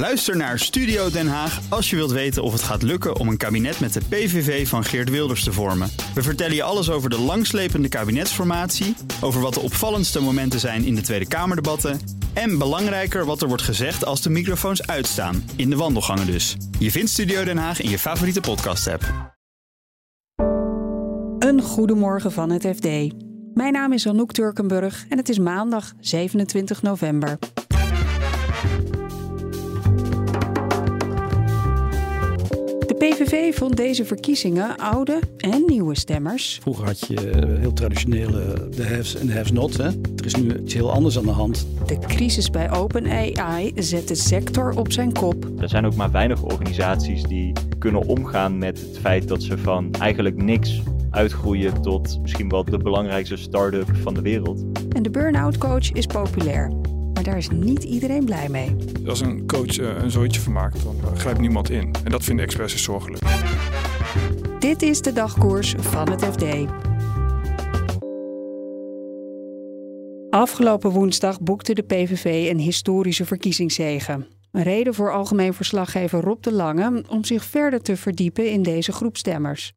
Luister naar Studio Den Haag als je wilt weten of het gaat lukken om een kabinet met de PVV van Geert Wilders te vormen. We vertellen je alles over de langslepende kabinetsformatie, over wat de opvallendste momenten zijn in de Tweede Kamerdebatten en belangrijker wat er wordt gezegd als de microfoons uitstaan, in de wandelgangen dus. Je vindt Studio Den Haag in je favoriete podcast-app. Een goedemorgen van het FD. Mijn naam is Anouk Turkenburg en het is maandag 27 november. PVV vond deze verkiezingen oude en nieuwe stemmers. Vroeger had je eh, heel traditionele de haves en de haves not. Hè? Er is nu iets heel anders aan de hand. De crisis bij OpenAI zet de sector op zijn kop. Er zijn ook maar weinig organisaties die kunnen omgaan met het feit dat ze van eigenlijk niks uitgroeien tot misschien wel de belangrijkste start-up van de wereld. En de burn-out coach is populair. Maar daar is niet iedereen blij mee. Als een coach eh, een zooitje van maakt, dan eh, grijpt niemand in. En dat vinden experts zorgelijk. Dit is de dagkoers van het FD. Afgelopen woensdag boekte de PVV een historische verkiezingszege. Een reden voor algemeen verslaggever Rob de Lange om zich verder te verdiepen in deze groep stemmers.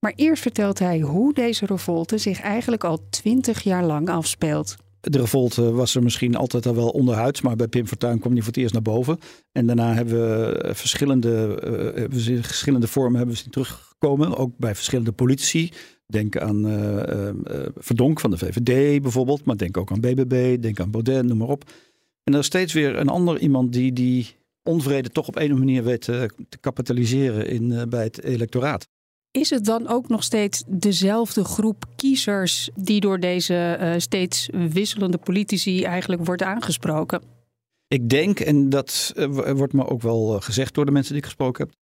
Maar eerst vertelt hij hoe deze revolte zich eigenlijk al twintig jaar lang afspeelt de revolte was er misschien altijd al wel onderhuids, maar bij Pim Fortuyn kwam die voor het eerst naar boven. En daarna hebben we verschillende, uh, verschillende vormen hebben we zien terugkomen, ook bij verschillende politici. Denk aan uh, Verdonk van de VVD bijvoorbeeld, maar denk ook aan BBB, denk aan Baudet, noem maar op. En er is steeds weer een ander iemand die die onvrede toch op een manier weet te kapitaliseren in, bij het electoraat. Is het dan ook nog steeds dezelfde groep kiezers die door deze uh, steeds wisselende politici eigenlijk wordt aangesproken? Ik denk, en dat uh, wordt me ook wel eh, gezegd door de mensen die ik gesproken heb,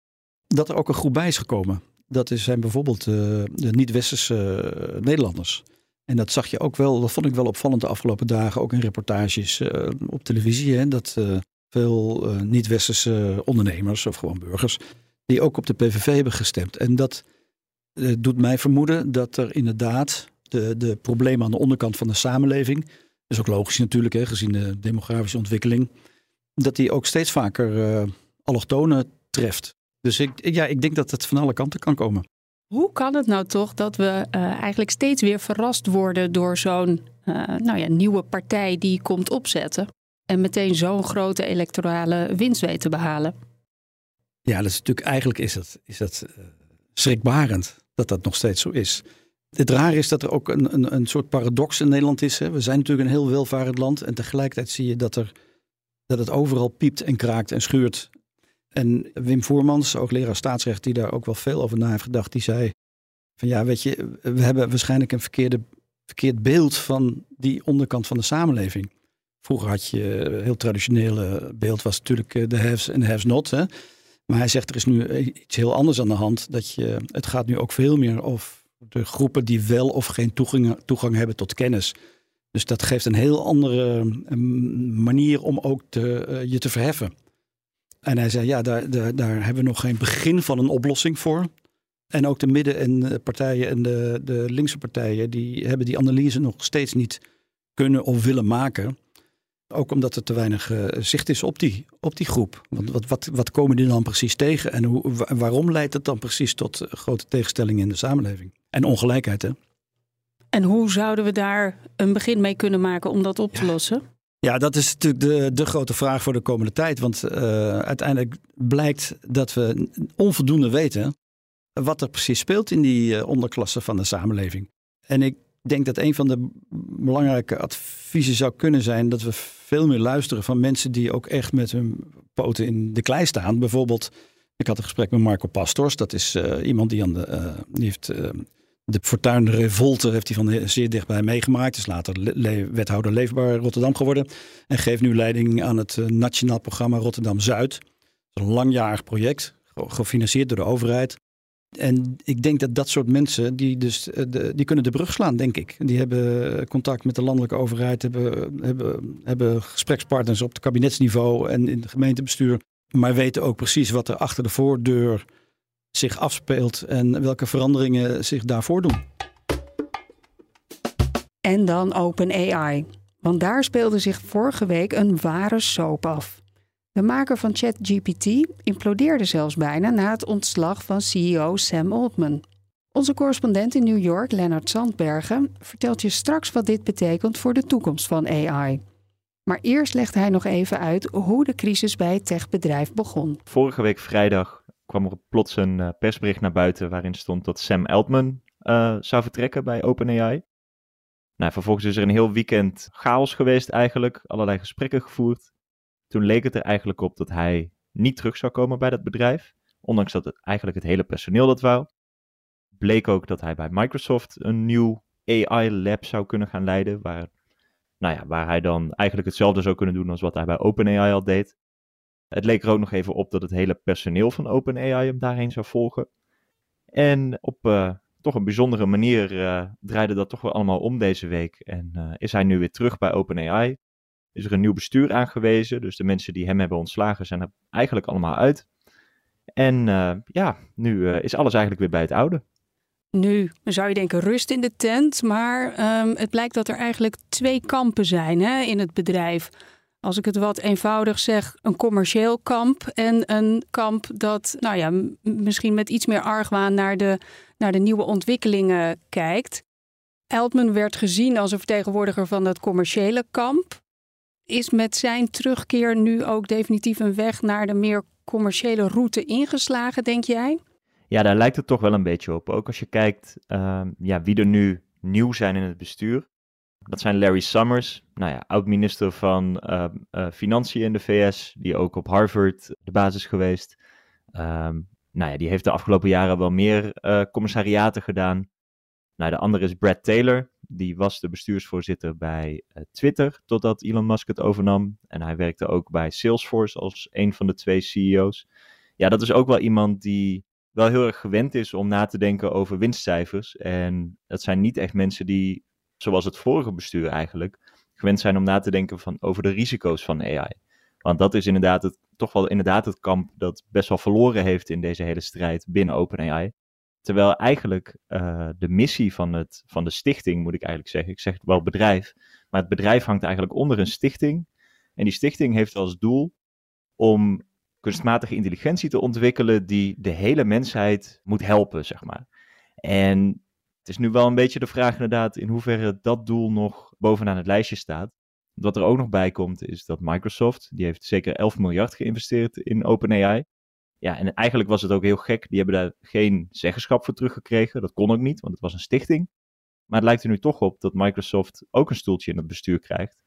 dat er ook een groep bij is gekomen. Dat zijn bijvoorbeeld de niet-westerse Nederlanders. En dat zag je ook wel, dat vond ik wel opvallend de afgelopen dagen, ook in reportages op televisie. Hè, dat veel niet-westerse ondernemers of gewoon burgers, die ook op de PVV hebben gestemd. En dat uh, doet mij vermoeden dat er inderdaad de, de problemen aan de onderkant van de samenleving, is ook logisch natuurlijk, hè, gezien de demografische ontwikkeling, dat die ook steeds vaker uh, allochtonen treft. Dus ik, ja, ik denk dat het van alle kanten kan komen. Hoe kan het nou toch dat we uh, eigenlijk steeds weer verrast worden door zo'n uh, nou ja, nieuwe partij die komt opzetten en meteen zo'n grote electorale winst weet te behalen? Ja, dat is natuurlijk eigenlijk is dat, is dat schrikbarend dat dat nog steeds zo is. Het raar is dat er ook een, een, een soort paradox in Nederland is. Hè. We zijn natuurlijk een heel welvarend land en tegelijkertijd zie je dat, er, dat het overal piept en kraakt en schuurt. En Wim Voermans, hoogleraar staatsrecht, die daar ook wel veel over na heeft gedacht, die zei van ja, weet je, we hebben waarschijnlijk een verkeerde, verkeerd beeld van die onderkant van de samenleving. Vroeger had je heel traditionele beeld was natuurlijk eh, de haves en de haves not. Hè. Maar hij zegt er is nu iets heel anders aan de hand. Dat je, het gaat nu ook veel meer over de groepen die wel of geen toegang, hebben tot kennis. Dus dat geeft een heel andere mm, manier om ook te, uh, je te verheffen. En hij zei, ja, daar, daar, daar, hebben we nog geen begin van een oplossing voor. En ook de midden- en partijen en de, de linkse partijen, die hebben die analyse nog steeds niet kunnen of willen maken. Ook omdat er te weinig uh, zicht is op die, op die groep. Want wat, wat, wat komen die dan precies tegen? En hoe, waarom leidt het dan precies tot uh, grote tegenstellingen in de samenleving? En ongelijkheid, hè? En hoe zouden we daar een begin mee kunnen maken om dat op te ja. lossen? Ja, dat is natuurlijk de, de grote vraag voor de komende tijd. Want uh, uiteindelijk blijkt dat we onvoldoende weten wat er precies speelt in die onderklasse van de samenleving. En ik denk dat een van de belangrijke adviezen zou kunnen zijn dat we veel meer luisteren van mensen die ook echt met hun poten in de klei staan. Bijvoorbeeld, ik had een gesprek met Marco Pastors. Dat is uh, iemand die, aan de, uh, die heeft uh, de Fortuin Revolte heeft hij van zeer dichtbij meegemaakt. Is later wethouder Leefbaar Rotterdam geworden. En geeft nu leiding aan het Nationaal Programma Rotterdam Zuid. Een langjarig project, gefinancierd door de overheid. En ik denk dat dat soort mensen, die, dus, de, die kunnen de brug slaan, denk ik. Die hebben contact met de landelijke overheid, hebben, hebben, hebben gesprekspartners op het kabinetsniveau en in het gemeentebestuur. Maar weten ook precies wat er achter de voordeur zich afspeelt en welke veranderingen zich daarvoor doen. En dan OpenAI. Want daar speelde zich vorige week een ware soap af. De maker van ChatGPT implodeerde zelfs bijna na het ontslag van CEO Sam Altman. Onze correspondent in New York, Lennart Zandbergen, vertelt je straks wat dit betekent voor de toekomst van AI. Maar eerst legt hij nog even uit hoe de crisis bij het techbedrijf begon. Vorige week vrijdag kwam er plots een uh, persbericht naar buiten waarin stond dat Sam Altman uh, zou vertrekken bij OpenAI. Nou, vervolgens is er een heel weekend chaos geweest eigenlijk, allerlei gesprekken gevoerd. Toen leek het er eigenlijk op dat hij niet terug zou komen bij dat bedrijf, ondanks dat het eigenlijk het hele personeel dat wou. Bleek ook dat hij bij Microsoft een nieuw AI-lab zou kunnen gaan leiden, waar, nou ja, waar hij dan eigenlijk hetzelfde zou kunnen doen als wat hij bij OpenAI al deed. Het leek er ook nog even op dat het hele personeel van OpenAI hem daarheen zou volgen. En op uh, toch een bijzondere manier uh, draaide dat toch wel allemaal om deze week. En uh, is hij nu weer terug bij OpenAI. Is er een nieuw bestuur aangewezen. Dus de mensen die hem hebben ontslagen zijn er eigenlijk allemaal uit. En ja, nu is alles eigenlijk weer bij het oude. Nu zou je denken rust in de tent, maar um, het blijkt dat er eigenlijk twee kampen zijn hè, in het bedrijf als ik het wat eenvoudig zeg, een commercieel kamp en een kamp dat, nou ja, misschien met iets meer argwaan naar de, naar de nieuwe ontwikkelingen kijkt. Eltman werd gezien als een vertegenwoordiger van dat commerciële kamp. Is met zijn terugkeer nu ook definitief een weg naar de meer commerciële route ingeslagen, denk jij? Ja, daar lijkt het toch wel een beetje op. Ook als je kijkt uh, ja, wie er nu nieuw zijn in het bestuur. Dat zijn Larry Summers, nou ja, oud-minister van uh, uh, Financiën in de VS, die ook op Harvard de basis geweest. Um, nou ja, die heeft de afgelopen jaren wel meer uh, commissariaten gedaan. Nou, de andere is Brad Taylor, die was de bestuursvoorzitter bij Twitter totdat Elon Musk het overnam. En hij werkte ook bij Salesforce als een van de twee CEO's. Ja, dat is ook wel iemand die wel heel erg gewend is om na te denken over winstcijfers. En dat zijn niet echt mensen die zoals het vorige bestuur eigenlijk, gewend zijn om na te denken van, over de risico's van AI. Want dat is inderdaad het, toch wel inderdaad het kamp dat best wel verloren heeft in deze hele strijd binnen OpenAI. Terwijl eigenlijk uh, de missie van, het, van de stichting, moet ik eigenlijk zeggen, ik zeg wel bedrijf, maar het bedrijf hangt eigenlijk onder een stichting. En die stichting heeft als doel om kunstmatige intelligentie te ontwikkelen die de hele mensheid moet helpen, zeg maar. En het is nu wel een beetje de vraag inderdaad in hoeverre dat doel nog bovenaan het lijstje staat. Wat er ook nog bij komt is dat Microsoft, die heeft zeker 11 miljard geïnvesteerd in OpenAI. Ja, en eigenlijk was het ook heel gek. Die hebben daar geen zeggenschap voor teruggekregen. Dat kon ook niet, want het was een stichting. Maar het lijkt er nu toch op dat Microsoft ook een stoeltje in het bestuur krijgt.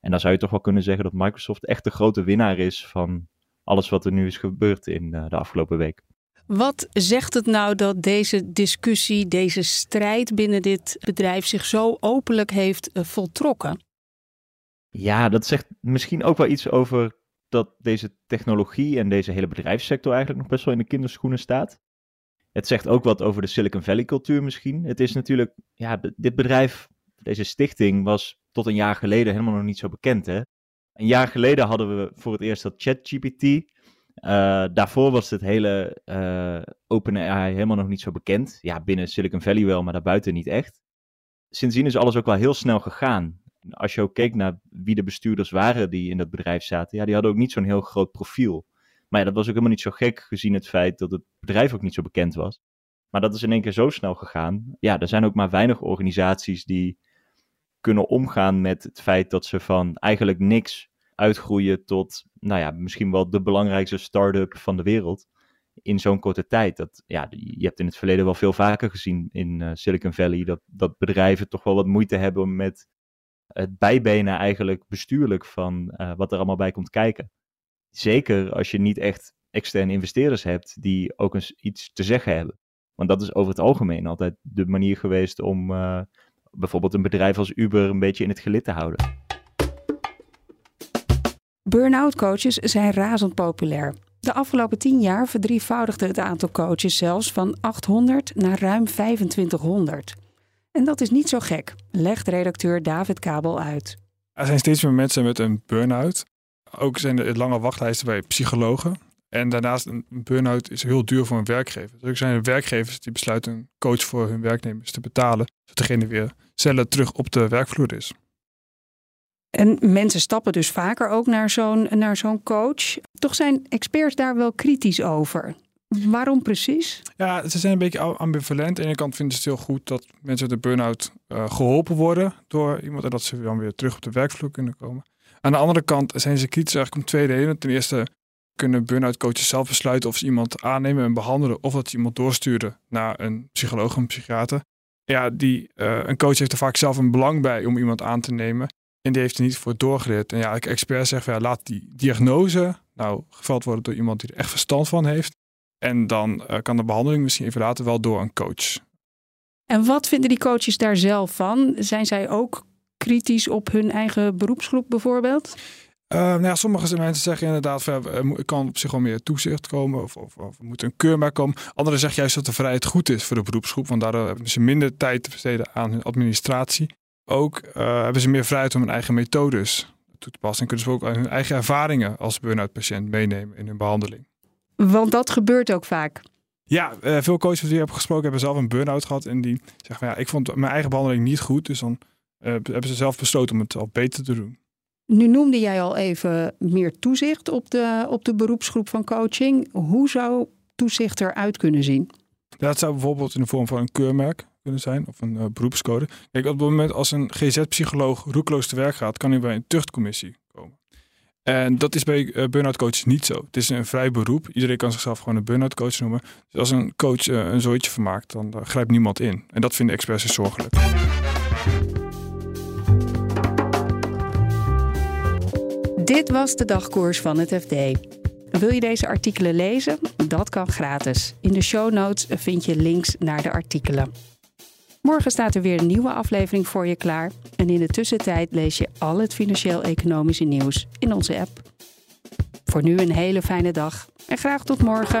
En dan zou je toch wel kunnen zeggen dat Microsoft echt de grote winnaar is van alles wat er nu is gebeurd in uh, de afgelopen week. Wat zegt het nou dat deze discussie, deze strijd binnen dit bedrijf zich zo openlijk heeft uh, voltrokken? Ja, dat zegt misschien ook wel iets over dat deze technologie en deze hele bedrijfssector eigenlijk nog best wel in de kinderschoenen staat. Het zegt ook wat over de Silicon Valley cultuur misschien. Het is natuurlijk, ja, dit bedrijf, deze stichting was tot een jaar geleden helemaal nog niet zo bekend. Hè? Een jaar geleden hadden we voor het eerst dat ChatGPT, uh, daarvoor was het hele uh, OpenAI helemaal nog niet zo bekend. Ja, binnen Silicon Valley wel, maar daarbuiten niet echt. Sindsdien is alles ook wel heel snel gegaan. Als je ook keek naar wie de bestuurders waren die in dat bedrijf zaten, ja, die hadden ook niet zo'n heel groot profiel. Maar ja, dat was ook helemaal niet zo gek gezien het feit dat het bedrijf ook niet zo bekend was. Maar dat is in één keer zo snel gegaan. Ja, er zijn ook maar weinig organisaties die kunnen omgaan met het feit dat ze van eigenlijk niks uitgroeien tot, nou ja, misschien wel de belangrijkste start-up van de wereld. In zo'n korte tijd. Dat, ja, je hebt in het verleden wel veel vaker gezien in uh, Silicon Valley. Dat, dat bedrijven toch wel wat moeite hebben met het bijbenen eigenlijk bestuurlijk van uh, wat er allemaal bij komt kijken. Zeker als je niet echt externe investeerders hebt die ook eens iets te zeggen hebben. Want dat is over het algemeen altijd de manier geweest om uh, bijvoorbeeld een bedrijf als Uber een beetje in het gelid te houden. Burn-out coaches zijn razend populair. De afgelopen tien jaar verdrievoudigde het aantal coaches zelfs van 800 naar ruim 2500. En dat is niet zo gek, legt redacteur David Kabel uit. Er zijn steeds meer mensen met een burn-out. Ook zijn er lange wachtlijsten bij psychologen. En daarnaast, een burn-out is heel duur voor een werkgever. Dus er zijn werkgevers die besluiten een coach voor hun werknemers te betalen, zodat degene weer cellen terug op de werkvloer is. En mensen stappen dus vaker ook naar zo'n, naar zo'n coach. Toch zijn experts daar wel kritisch over. Waarom precies? Ja, ze zijn een beetje ambivalent. Aan de ene kant vinden ze het heel goed dat mensen met een burn-out uh, geholpen worden door iemand en dat ze dan weer terug op de werkvloer kunnen komen. Aan de andere kant zijn ze kritisch eigenlijk om twee redenen. Ten eerste kunnen burn-out coaches zelf besluiten of ze iemand aannemen en behandelen of dat ze iemand doorsturen naar een psycholoog of een psychiater. Ja, die, uh, een coach heeft er vaak zelf een belang bij om iemand aan te nemen. En die heeft er niet voor doorgeleerd. En ja, ik expert zegt, ja, laat die diagnose nou geveld worden door iemand die er echt verstand van heeft. En dan uh, kan de behandeling misschien even later wel door een coach. En wat vinden die coaches daar zelf van? Zijn zij ook kritisch op hun eigen beroepsgroep bijvoorbeeld? Uh, nou ja, sommige mensen zeggen inderdaad, van, er kan op zich wel meer toezicht komen of, of, of er moet een keurmerk komen. Anderen zeggen juist dat de vrijheid goed is voor de beroepsgroep, want daardoor hebben ze minder tijd te besteden aan hun administratie. Ook uh, hebben ze meer vrijheid om hun eigen methodes toe te passen en kunnen ze ook hun eigen ervaringen als burn-out patiënt meenemen in hun behandeling. Want dat gebeurt ook vaak. Ja, uh, veel coaches die ik heb gesproken hebben zelf een burn-out gehad en die zeggen van ja, ik vond mijn eigen behandeling niet goed, dus dan uh, hebben ze zelf besloten om het al beter te doen. Nu noemde jij al even meer toezicht op de, op de beroepsgroep van coaching. Hoe zou toezicht eruit kunnen zien? Dat zou bijvoorbeeld in de vorm van een keurmerk kunnen zijn of een uh, beroepscode. Kijk, op het moment als een GZ-psycholoog roekeloos te werk gaat, kan hij bij een tuchtcommissie. En dat is bij uh, burn-out coaches niet zo. Het is een vrij beroep. Iedereen kan zichzelf gewoon een burn-out coach noemen. Dus als een coach uh, een zooitje vermaakt, dan grijpt niemand in. En dat vinden experts zorgelijk. Dit was de dagkoers van het FD. Wil je deze artikelen lezen? Dat kan gratis. In de show notes vind je links naar de artikelen. Morgen staat er weer een nieuwe aflevering voor je klaar. En in de tussentijd lees je al het financieel-economische nieuws in onze app. Voor nu een hele fijne dag en graag tot morgen.